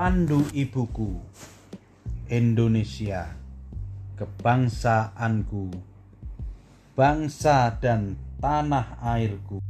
Pandu ibuku, Indonesia, kebangsaanku, bangsa dan tanah airku.